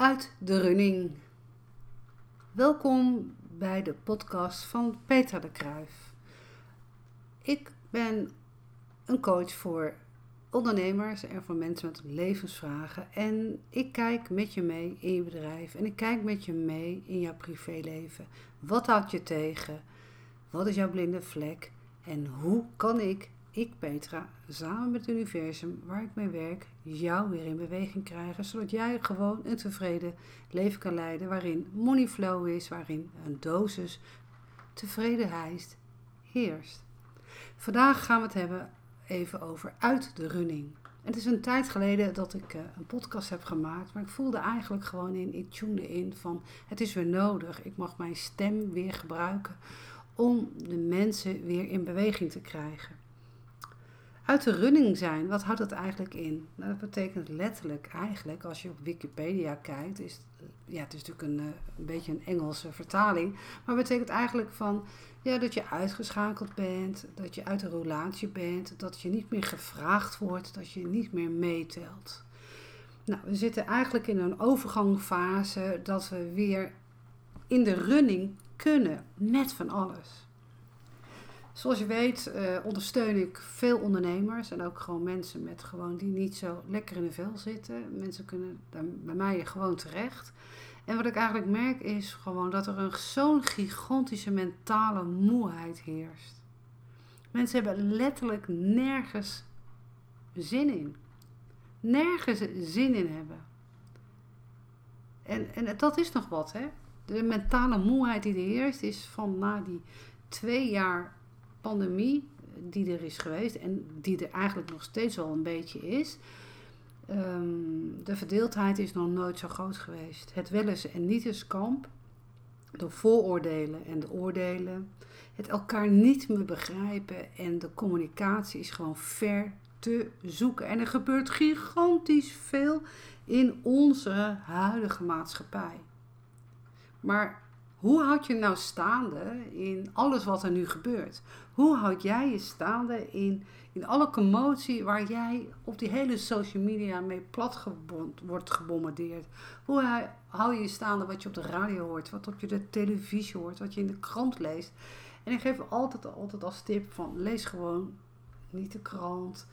uit de running. Welkom bij de podcast van Peter de Kruif. Ik ben een coach voor ondernemers en voor mensen met levensvragen. En ik kijk met je mee in je bedrijf en ik kijk met je mee in jouw privéleven. Wat houdt je tegen? Wat is jouw blinde vlek? En hoe kan ik ik, Petra, samen met het universum waar ik mee werk, jou weer in beweging krijgen, zodat jij gewoon een tevreden leven kan leiden waarin money flow is, waarin een dosis tevredenheid heerst. Vandaag gaan we het hebben even over uit de running. Het is een tijd geleden dat ik uh, een podcast heb gemaakt, maar ik voelde eigenlijk gewoon in, ik tune in van het is weer nodig. Ik mag mijn stem weer gebruiken om de mensen weer in beweging te krijgen uit de running zijn, wat houdt dat eigenlijk in? Nou, dat betekent letterlijk eigenlijk, als je op Wikipedia kijkt, is, ja, het is natuurlijk een, eh, een beetje een Engelse vertaling, maar het betekent eigenlijk van ja, dat je uitgeschakeld bent, dat je uit de relatie bent, dat je niet meer gevraagd wordt, dat je niet meer meetelt. Nou, we zitten eigenlijk in een overgangfase dat we weer in de running kunnen met van alles. Zoals je weet uh, ondersteun ik veel ondernemers en ook gewoon mensen met gewoon die niet zo lekker in de vel zitten. Mensen kunnen daar bij mij gewoon terecht. En wat ik eigenlijk merk is gewoon dat er een zo'n gigantische mentale moeheid heerst. Mensen hebben letterlijk nergens zin in. Nergens zin in hebben. En, en dat is nog wat, hè? De mentale moeheid die er heerst is van na die twee jaar pandemie die er is geweest en die er eigenlijk nog steeds wel een beetje is. Um, de verdeeldheid is nog nooit zo groot geweest. Het wel eens en niet eens kamp. De vooroordelen en de oordelen. Het elkaar niet meer begrijpen en de communicatie is gewoon ver te zoeken. En er gebeurt gigantisch veel in onze huidige maatschappij. Maar hoe houd je nou staande in alles wat er nu gebeurt? Hoe houd jij je staande in, in alle commotie waar jij op die hele social media mee plat wordt gebombardeerd? Hoe hou je je staande wat je op de radio hoort, wat op je de televisie hoort, wat je in de krant leest? En ik geef altijd, altijd als tip van lees gewoon niet de krant.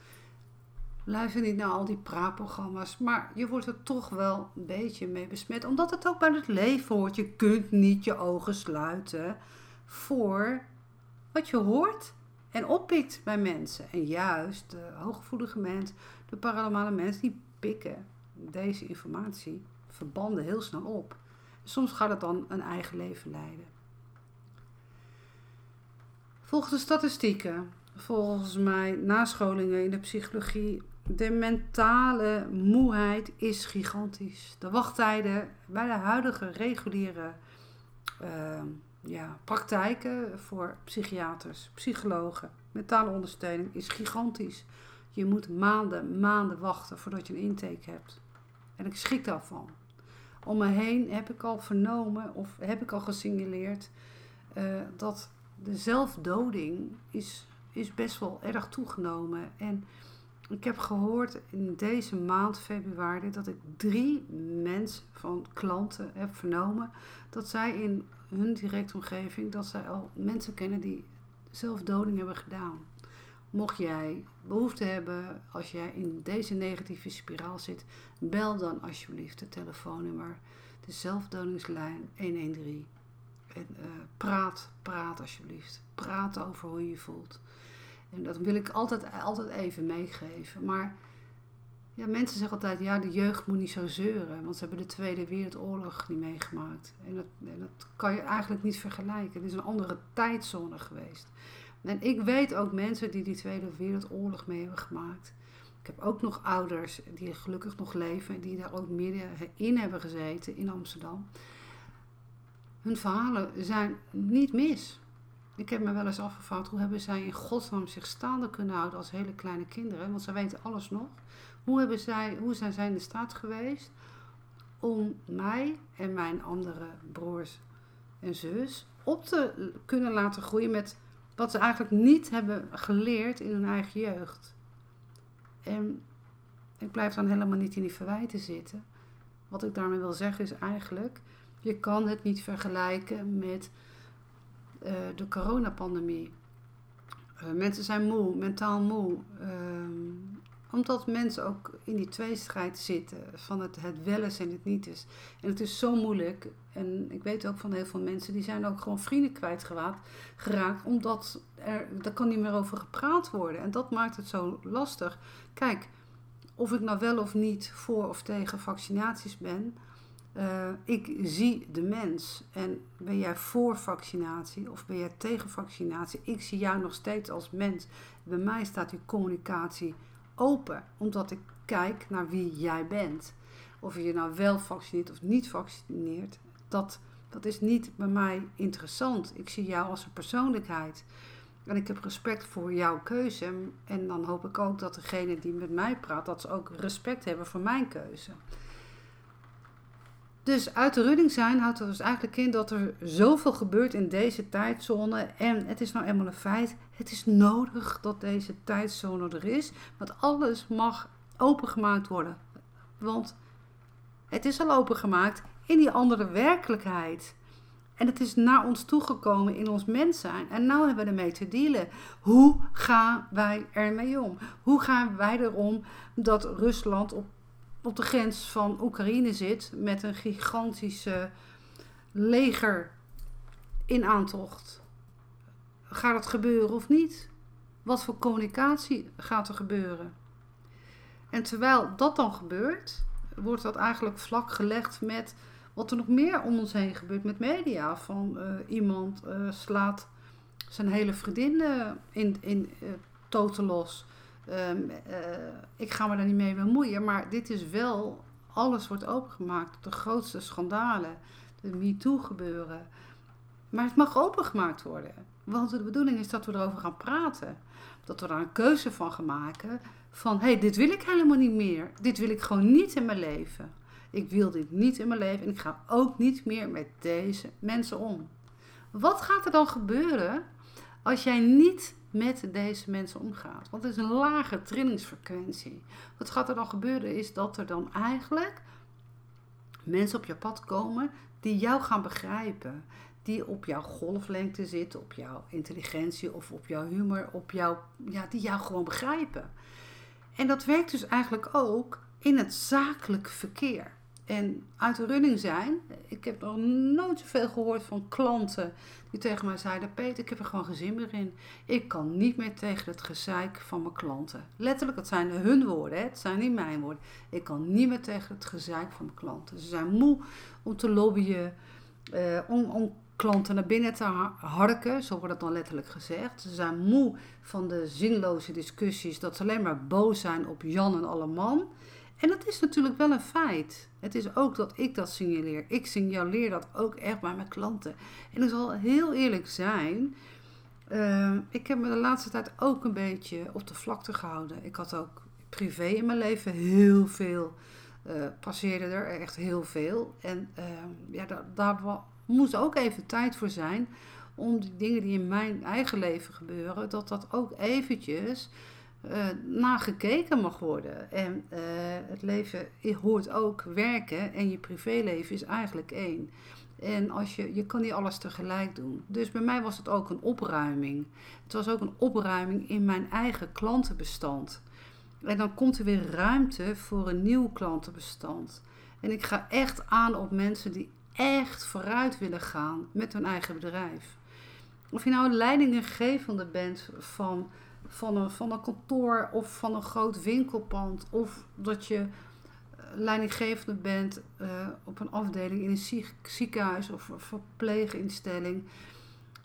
Luister niet naar al die praatprogramma's, maar je wordt er toch wel een beetje mee besmet. Omdat het ook bij het leven hoort. Je kunt niet je ogen sluiten voor wat je hoort en oppikt bij mensen. En juist de hooggevoelige mens, de paranormale mens, die pikken deze informatie, verbanden heel snel op. Soms gaat het dan een eigen leven leiden. Volgens de statistieken, volgens mij nascholingen in de psychologie, de mentale moeheid is gigantisch. De wachttijden bij de huidige reguliere uh, ja, praktijken voor psychiaters, psychologen, mentale ondersteuning is gigantisch. Je moet maanden, maanden wachten voordat je een intake hebt. En ik schrik daarvan. Om me heen heb ik al vernomen of heb ik al gesignaleerd uh, dat de zelfdoding is, is best wel erg toegenomen. En ik heb gehoord in deze maand februari dat ik drie mensen van klanten heb vernomen dat zij in hun directe omgeving dat zij al mensen kennen die zelfdoding hebben gedaan. Mocht jij behoefte hebben, als jij in deze negatieve spiraal zit, bel dan alsjeblieft het telefoonnummer, de zelfdodingslijn 113. En uh, praat, praat alsjeblieft. Praat over hoe je je voelt. En dat wil ik altijd, altijd even meegeven. Maar ja, mensen zeggen altijd, ja, de jeugd moet niet zo zeuren. Want ze hebben de Tweede Wereldoorlog niet meegemaakt. En dat, en dat kan je eigenlijk niet vergelijken. Het is een andere tijdzone geweest. En ik weet ook mensen die die Tweede Wereldoorlog mee hebben gemaakt. Ik heb ook nog ouders die gelukkig nog leven en die daar ook midden in hebben gezeten in Amsterdam. Hun verhalen zijn niet mis. Ik heb me wel eens afgevraagd hoe hebben zij in godsnaam zich staande kunnen houden als hele kleine kinderen. Want ze weten alles nog. Hoe, hebben zij, hoe zijn zij in de staat geweest om mij en mijn andere broers en zus op te kunnen laten groeien met wat ze eigenlijk niet hebben geleerd in hun eigen jeugd. En ik blijf dan helemaal niet in die verwijten zitten. wat ik daarmee wil zeggen is eigenlijk, je kan het niet vergelijken met uh, de coronapandemie. Uh, mensen zijn moe, mentaal moe. Ehm, omdat mensen ook in die tweestrijd zitten van het, het wel is en het niet is. En het is zo moeilijk. En ik weet ook van heel veel mensen, die zijn ook gewoon vrienden kwijtgeraakt. Omdat er, daar kan niet meer over gepraat worden. En dat maakt het zo lastig. Kijk, of ik nou wel of niet voor of tegen vaccinaties ben. Uh, ik zie de mens. En ben jij voor vaccinatie of ben jij tegen vaccinatie? Ik zie jou nog steeds als mens. Bij mij staat die communicatie open, omdat ik kijk naar wie jij bent. Of je nou wel vaccineert of niet vaccineert, dat, dat is niet bij mij interessant. Ik zie jou als een persoonlijkheid. En ik heb respect voor jouw keuze. En dan hoop ik ook dat degene die met mij praat, dat ze ook respect hebben voor mijn keuze. Dus uit de running zijn houdt er dus eigenlijk in dat er zoveel gebeurt in deze tijdzone. En het is nou eenmaal een feit. Het is nodig dat deze tijdzone er is. Want alles mag opengemaakt worden. Want het is al opengemaakt in die andere werkelijkheid. En het is naar ons toegekomen in ons mens zijn. En nu hebben we ermee te dealen. Hoe gaan wij ermee om? Hoe gaan wij erom dat Rusland op op de grens van Oekraïne zit met een gigantische leger in aantocht. Gaat het gebeuren of niet? Wat voor communicatie gaat er gebeuren? En terwijl dat dan gebeurt, wordt dat eigenlijk vlak gelegd met wat er nog meer om ons heen gebeurt met media. Van uh, iemand uh, slaat zijn hele vriendin uh, in, in toten los. Um, ik ga me daar niet mee bemoeien, maar dit is wel, alles wordt opengemaakt. De grootste schandalen, de MeToo gebeuren. Maar het mag opengemaakt worden. Want de bedoeling is dat we erover gaan praten. Dat we daar een keuze van gaan maken. Van, hé, hey, dit wil ik helemaal niet meer. Dit wil ik gewoon niet in mijn leven. Ik wil dit niet in mijn leven en ik ga ook niet meer met deze mensen om. Wat gaat er dan gebeuren als jij niet met deze mensen omgaat. Want het is een lage trillingsfrequentie. Wat gaat er dan gebeuren is dat er dan eigenlijk mensen op je pad komen die jou gaan begrijpen. Die op jouw golflengte zitten, op jouw intelligentie of op jouw humor, op jouw, ja, die jou gewoon begrijpen. En dat werkt dus eigenlijk ook in het zakelijk verkeer en uit de running zijn. Ik heb nog nooit zoveel gehoord van klanten die tegen mij zeiden: Peter, ik heb er gewoon geen zin meer in. Ik kan niet meer tegen het gezeik van mijn klanten. Letterlijk, dat zijn hun woorden, hè? het zijn niet mijn woorden. Ik kan niet meer tegen het gezeik van mijn klanten. Ze zijn moe om te lobbyen, eh, om, om klanten naar binnen te harken, zo wordt het dan letterlijk gezegd. Ze zijn moe van de zinloze discussies, dat ze alleen maar boos zijn op Jan en alle man. En dat is natuurlijk wel een feit. Het is ook dat ik dat signaleer. Ik signaleer dat ook echt bij mijn klanten. En ik zal heel eerlijk zijn. Uh, ik heb me de laatste tijd ook een beetje op de vlakte gehouden. Ik had ook privé in mijn leven heel veel. Uh, passeerde er echt heel veel. En uh, ja, daar, daar moest ook even tijd voor zijn. Om die dingen die in mijn eigen leven gebeuren, dat dat ook eventjes uh, nagekeken mag worden. En uh, het leven hoort ook werken en je privéleven is eigenlijk één. En als je, je kan niet alles tegelijk doen. Dus bij mij was het ook een opruiming. Het was ook een opruiming in mijn eigen klantenbestand. En dan komt er weer ruimte voor een nieuw klantenbestand. En ik ga echt aan op mensen die echt vooruit willen gaan met hun eigen bedrijf. Of je nou een leidinggevende bent van van een, van een kantoor of van een groot winkelpand. Of dat je eh, leidinggevende bent uh, op een afdeling in een ziekenhuis of een verpleeginstelling.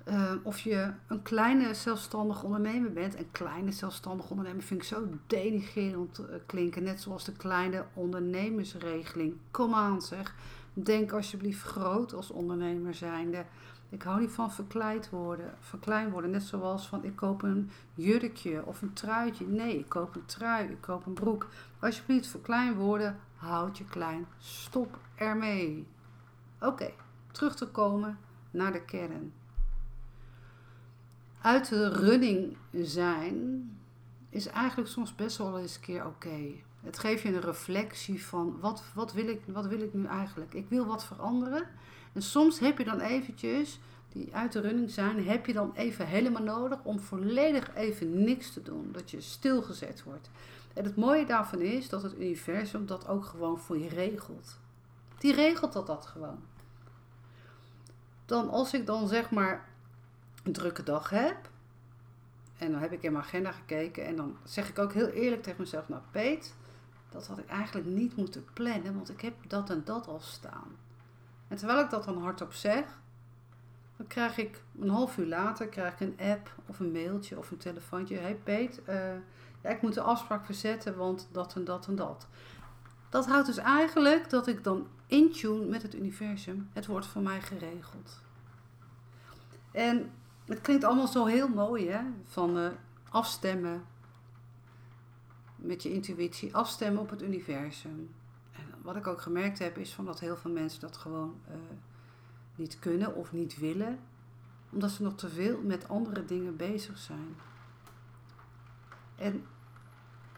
Uh, of je een kleine zelfstandig ondernemer bent. Een kleine zelfstandig ondernemer vind ik zo denigerend klinken. Net zoals de kleine ondernemersregeling. Kom aan zeg. Denk alsjeblieft groot als ondernemer zijnde. Ik hou niet van verkleid worden, verklein worden. Net zoals van ik koop een jurkje of een truitje. Nee, ik koop een trui, ik koop een broek. Alsjeblieft, verklein worden, houd je klein. Stop ermee. Oké, terug te komen naar de kern. Uit de running zijn is eigenlijk soms best wel eens een keer oké. Het geeft je een reflectie van wat, wat, wil ik, wat wil ik nu eigenlijk? Ik wil wat veranderen. En soms heb je dan eventjes, die uit de running zijn, heb je dan even helemaal nodig om volledig even niks te doen. Dat je stilgezet wordt. En het mooie daarvan is dat het universum dat ook gewoon voor je regelt. Die regelt dat dat gewoon. Dan als ik dan zeg maar een drukke dag heb. En dan heb ik in mijn agenda gekeken. En dan zeg ik ook heel eerlijk tegen mezelf. Nou Peet, dat had ik eigenlijk niet moeten plannen. Want ik heb dat en dat al staan. En terwijl ik dat dan hardop zeg. Dan krijg ik een half uur later krijg ik een app of een mailtje of een telefoontje. Hey Peet, uh, ja, ik moet de afspraak verzetten, want dat en dat en dat. Dat houdt dus eigenlijk dat ik dan in tune met het universum. Het wordt voor mij geregeld. En het klinkt allemaal zo heel mooi, hè? Van uh, afstemmen met je intuïtie, afstemmen op het universum. Wat ik ook gemerkt heb, is van dat heel veel mensen dat gewoon uh, niet kunnen of niet willen, omdat ze nog te veel met andere dingen bezig zijn. En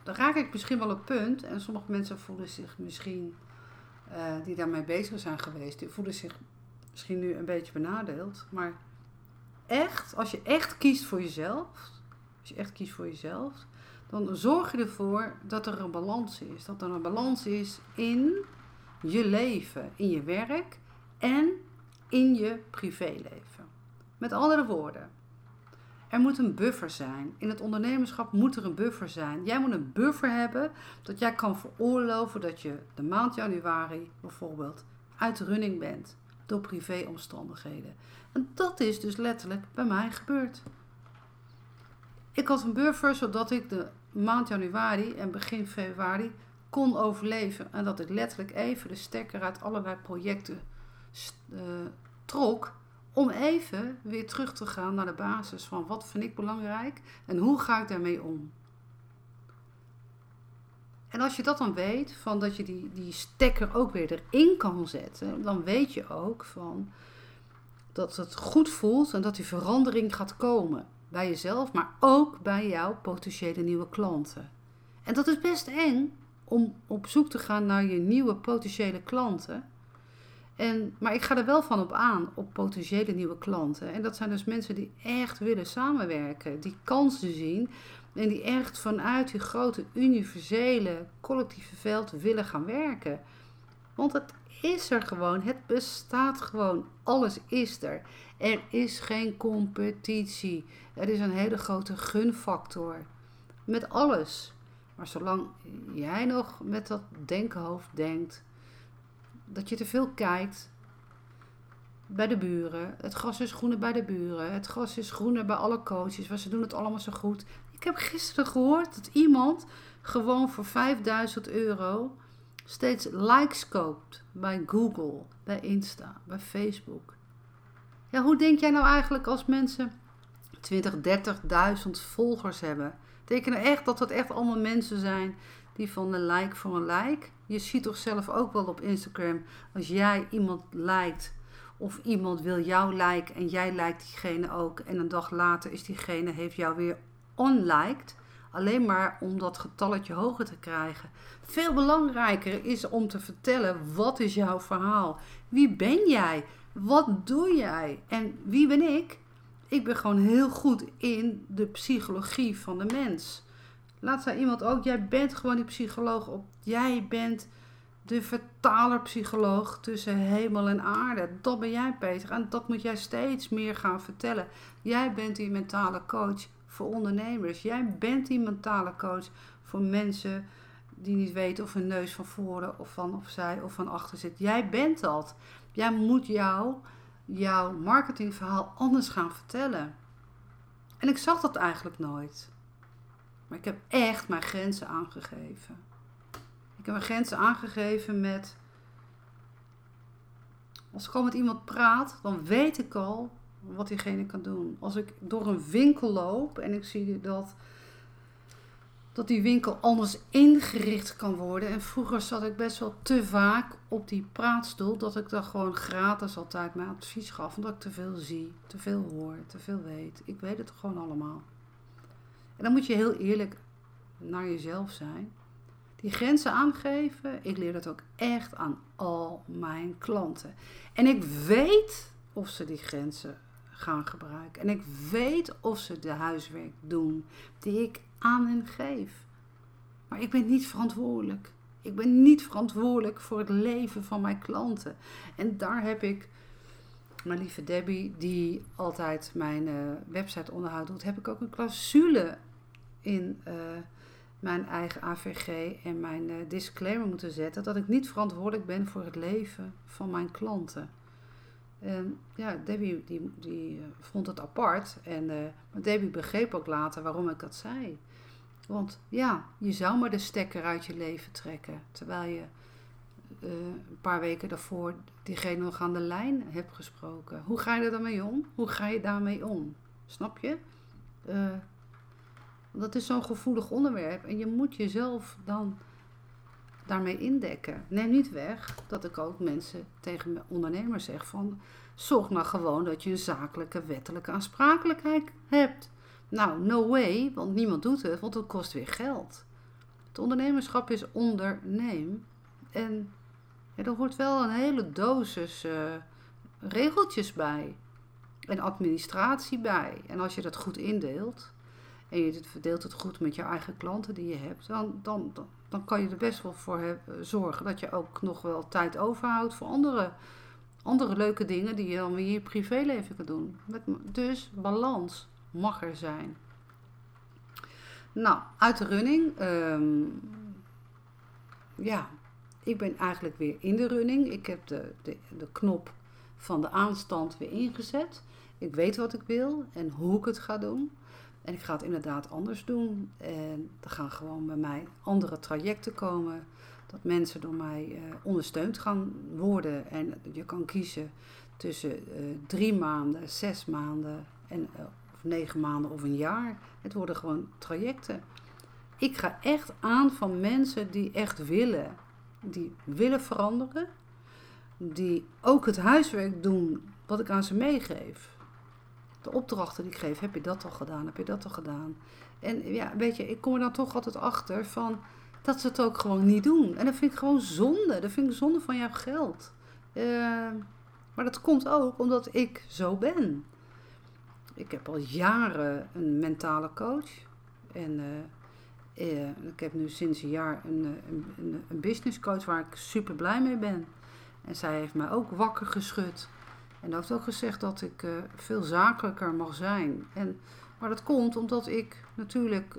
dan raak ik misschien wel een punt, en sommige mensen voelen zich misschien, uh, die daarmee bezig zijn geweest, die voelen zich misschien nu een beetje benadeeld. Maar echt, als je echt kiest voor jezelf, als je echt kiest voor jezelf, dan zorg je ervoor dat er een balans is. Dat er een balans is in je leven, in je werk en in je privéleven. Met andere woorden, er moet een buffer zijn. In het ondernemerschap moet er een buffer zijn. Jij moet een buffer hebben dat jij kan veroorloven dat je de maand januari bijvoorbeeld uit running bent door privéomstandigheden. En dat is dus letterlijk bij mij gebeurd. Ik had een buffer zodat ik de maand januari en begin februari kon overleven. En dat ik letterlijk even de stekker uit allerlei projecten uh, trok om even weer terug te gaan naar de basis van wat vind ik belangrijk en hoe ga ik daarmee om. En als je dat dan weet, van dat je die, die stekker ook weer erin kan zetten, dan weet je ook van dat het goed voelt en dat die verandering gaat komen. Bij jezelf, maar ook bij jouw potentiële nieuwe klanten. En dat is best eng om op zoek te gaan naar je nieuwe potentiële klanten. En, maar ik ga er wel van op aan, op potentiële nieuwe klanten. En dat zijn dus mensen die echt willen samenwerken, die kansen zien en die echt vanuit die grote universele collectieve veld willen gaan werken. Want het is er gewoon, het bestaat gewoon, alles is er. Er is geen competitie, er is een hele grote gunfactor. Met alles. Maar zolang jij nog met dat denkenhoofd denkt, dat je te veel kijkt bij de buren. Het gras is groener bij de buren. Het gras is groener bij alle coaches, want ze doen het allemaal zo goed. Ik heb gisteren gehoord dat iemand gewoon voor 5000 euro steeds likes koopt bij Google, bij Insta, bij Facebook. Ja, hoe denk jij nou eigenlijk als mensen 20, 30.000 volgers hebben? Tekenen echt dat het echt allemaal mensen zijn die van een like voor een like. Je ziet toch zelf ook wel op Instagram, als jij iemand liked of iemand wil jou liken en jij lijkt diegene ook en een dag later is diegene heeft jou weer onliked. Alleen maar om dat getalletje hoger te krijgen. Veel belangrijker is om te vertellen wat is jouw verhaal? Wie ben jij? Wat doe jij? En wie ben ik? Ik ben gewoon heel goed in de psychologie van de mens. Laat zei iemand ook, jij bent gewoon die psycholoog op. Jij bent de vertalerpsycholoog tussen hemel en aarde. Dat ben jij, Peter. En dat moet jij steeds meer gaan vertellen. Jij bent die mentale coach voor ondernemers. Jij bent die mentale coach voor mensen die niet weten of hun neus van voren of van opzij of van achter zit. Jij bent dat. Jij moet jou, jouw marketingverhaal anders gaan vertellen. En ik zag dat eigenlijk nooit. Maar ik heb echt mijn grenzen aangegeven. Ik heb mijn grenzen aangegeven met. Als ik al met iemand praat, dan weet ik al wat diegene kan doen. Als ik door een winkel loop en ik zie dat, dat die winkel anders ingericht kan worden. En vroeger zat ik best wel te vaak op die praatstoel dat ik dan gewoon gratis altijd mijn advies gaf. Omdat ik te veel zie, te veel hoor, te veel weet. Ik weet het gewoon allemaal. En dan moet je heel eerlijk naar jezelf zijn. Die grenzen aangeven, ik leer dat ook echt aan al mijn klanten. En ik weet of ze die grenzen gaan gebruiken. En ik weet of ze de huiswerk doen die ik aan hen geef. Maar ik ben niet verantwoordelijk. Ik ben niet verantwoordelijk voor het leven van mijn klanten. En daar heb ik mijn lieve Debbie, die altijd mijn uh, website onderhoud doet, heb ik ook een clausule in uh, mijn eigen AVG en mijn uh, disclaimer moeten zetten dat ik niet verantwoordelijk ben voor het leven van mijn klanten. En ja, Debbie die, vond het apart en Debbie begreep ook later waarom ik dat zei. Want ja, je zou maar de stekker uit je leven trekken, terwijl je uh, een paar weken daarvoor diegene nog aan de lijn hebt gesproken. Hoe ga je er dan mee om? Hoe ga je daarmee om? Snap je? Uh, dat is zo'n gevoelig onderwerp en je moet jezelf dan daarmee indekken. Neem niet weg dat ik ook mensen tegen ondernemers zeg van... zorg nou gewoon dat je een zakelijke wettelijke aansprakelijkheid hebt. Nou, no way, want niemand doet het, want het kost weer geld. Het ondernemerschap is onderneem. En ja, er hoort wel een hele dosis uh, regeltjes bij. En administratie bij. En als je dat goed indeelt. En je verdeelt het goed met je eigen klanten die je hebt. Dan, dan, dan, dan kan je er best wel voor hebben, zorgen dat je ook nog wel tijd overhoudt voor andere, andere leuke dingen die je dan weer in je privéleven kan doen. dus balans mag er zijn. Nou, uit de running. Um, ja, ik ben eigenlijk weer in de running. Ik heb de, de, de knop van de aanstand weer ingezet. Ik weet wat ik wil en hoe ik het ga doen. En ik ga het inderdaad anders doen. En er gaan gewoon bij mij andere trajecten komen. Dat mensen door mij uh, ondersteund gaan worden. En je kan kiezen tussen uh, drie maanden, zes maanden en, uh, negen maanden of een jaar. Het worden gewoon trajecten. Ik ga echt aan van mensen die echt willen die willen veranderen, die ook het huiswerk doen wat ik aan ze meegeef. De opdrachten die ik geef, heb je dat al gedaan, heb je dat al gedaan. En ja, weet je, ik kom er dan toch altijd achter van dat ze het ook gewoon niet doen. En dat vind ik gewoon zonde. Dat vind ik zonde van jouw geld. Uh, maar dat komt ook omdat ik zo ben. Ik heb al jaren een mentale coach. En uh, uh, ik heb nu sinds een jaar een, eh, een, een, business coach waar ik super blij mee ben. En zij heeft mij ook wakker geschud. En heeft ook gezegd dat ik veel zakelijker mag zijn. En, maar dat komt omdat ik natuurlijk,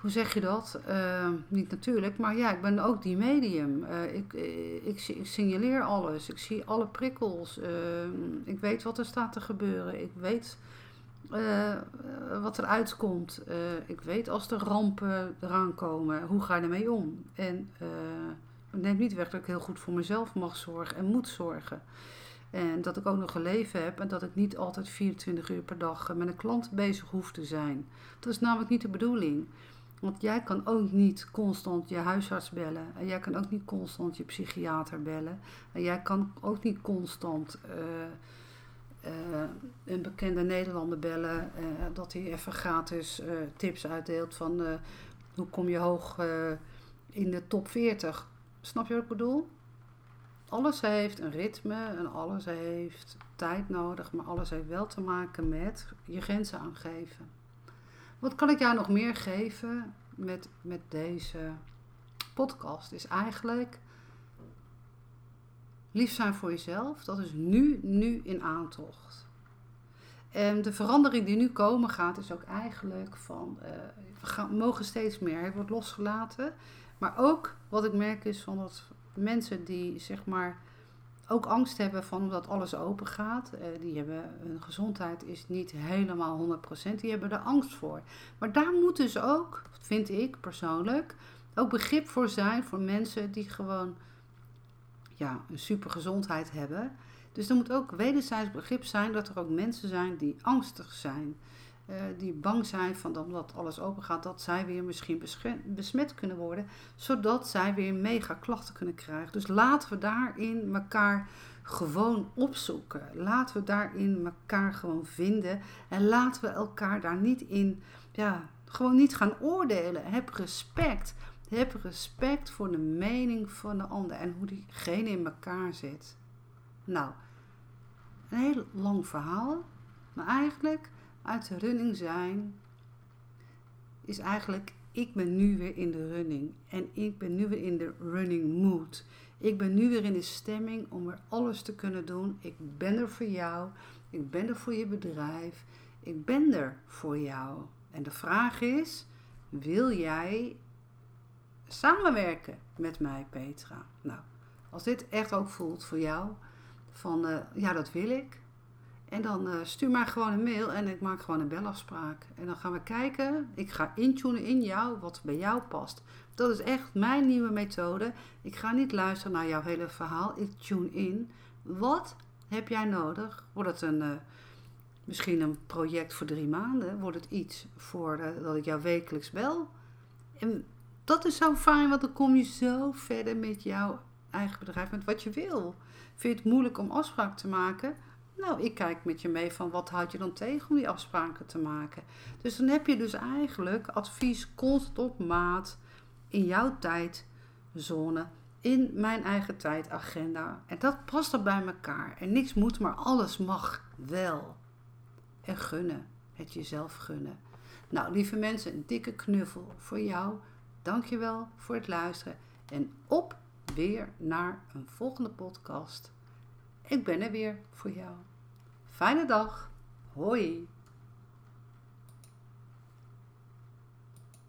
hoe zeg je dat? niet natuurlijk, maar ja, ik ben ook die medium. ik, ik, ik, signaleer alles. Ik zie alle prikkels. ik weet wat er staat te gebeuren. Ik weet uh, wat eruit komt. Uh, ik weet als er rampen eraan komen, hoe ga je ermee om? En het neemt niet weg dat ik heel goed voor mezelf mag zorgen en moet zorgen. En dat ik ook nog een leven heb en dat ik niet altijd 24 uur per dag met een klant bezig hoef te zijn. Dat is namelijk niet de bedoeling. Want jij kan ook niet constant je huisarts bellen. En jij kan ook niet constant je psychiater bellen. En jij kan ook niet constant uh, een bekende Nederlander bellen. Uh, dat hij even gratis tips uitdeelt van hoe kom je hoog in de top 40. Snap je wat ik bedoel? Alles heeft een ritme en alles heeft tijd nodig, maar alles heeft wel te maken met je grenzen aangeven. Wat kan ik jou nog meer geven met, met deze podcast? Is eigenlijk Lief zijn voor jezelf, dat is nu, nu in aantocht. En de verandering die nu komen gaat, is ook eigenlijk van, uh, we mogen steeds meer, het wordt losgelaten. Maar ook wat ik merk is van dat mensen die zeg maar ook angst hebben van dat alles open gaat, uh, die hebben, hun gezondheid is niet helemaal 100%, die hebben er angst voor. Maar daar moet dus ook, vind ik persoonlijk, ook begrip voor zijn voor mensen die gewoon ja, een super gezondheid hebben. Dus er moet ook wederzijds begrip zijn dat er ook mensen zijn die angstig zijn. Uh, die bang zijn van dat omdat alles open gaat, dat zij weer misschien besmet kunnen worden. Zodat zij weer mega klachten kunnen krijgen. Dus laten we daarin elkaar gewoon opzoeken. Laten we daarin elkaar gewoon vinden. En laten we elkaar daar niet in, ja, gewoon niet gaan oordelen. Heb respect Heb respect voor de mening van de ander en hoe diegene in elkaar zit. Nou, een heel lang verhaal, maar eigenlijk uit de running zijn is eigenlijk ik ben nu weer in de running en ik ben nu weer in de running mood. Ik ben nu weer in de stemming om weer alles te kunnen doen. Ik ben er voor jou. Ik ben er voor je bedrijf. Ik ben er voor jou. En de vraag is: wil jij samenwerken met mij, Petra? Nou, als dit echt ook voelt voor jou, van uh, ja, dat wil ik. En dan uh, stuur maar gewoon een mail en ik maak gewoon een belafspraak. En dan gaan we kijken. Ik ga intunen in jou wat bij jou past. Dat is echt mijn nieuwe methode. Ik ga niet luisteren naar jouw hele verhaal. Ik tune in. Wat heb jij nodig? Wordt het een, uh, misschien een project voor drie maanden? Wordt het iets voor uh, dat ik jou wekelijks bel? En dat is zo fijn, want dan kom je zo verder met jouw eigen bedrijf, met wat je wil. Vind je het moeilijk om afspraak te maken? Nou, ik kijk met je mee van wat houd je dan tegen om die afspraken te maken. Dus dan heb je dus eigenlijk advies constant op maat in jouw tijdzone, in mijn eigen tijdagenda. En dat past er bij elkaar. En niks moet, maar alles mag wel. En gunnen, het jezelf gunnen. Nou, lieve mensen, een dikke knuffel voor jou. Dankjewel voor het luisteren. En op weer naar een volgende podcast. Ik ben er weer voor jou. Fijne dag. Hoi.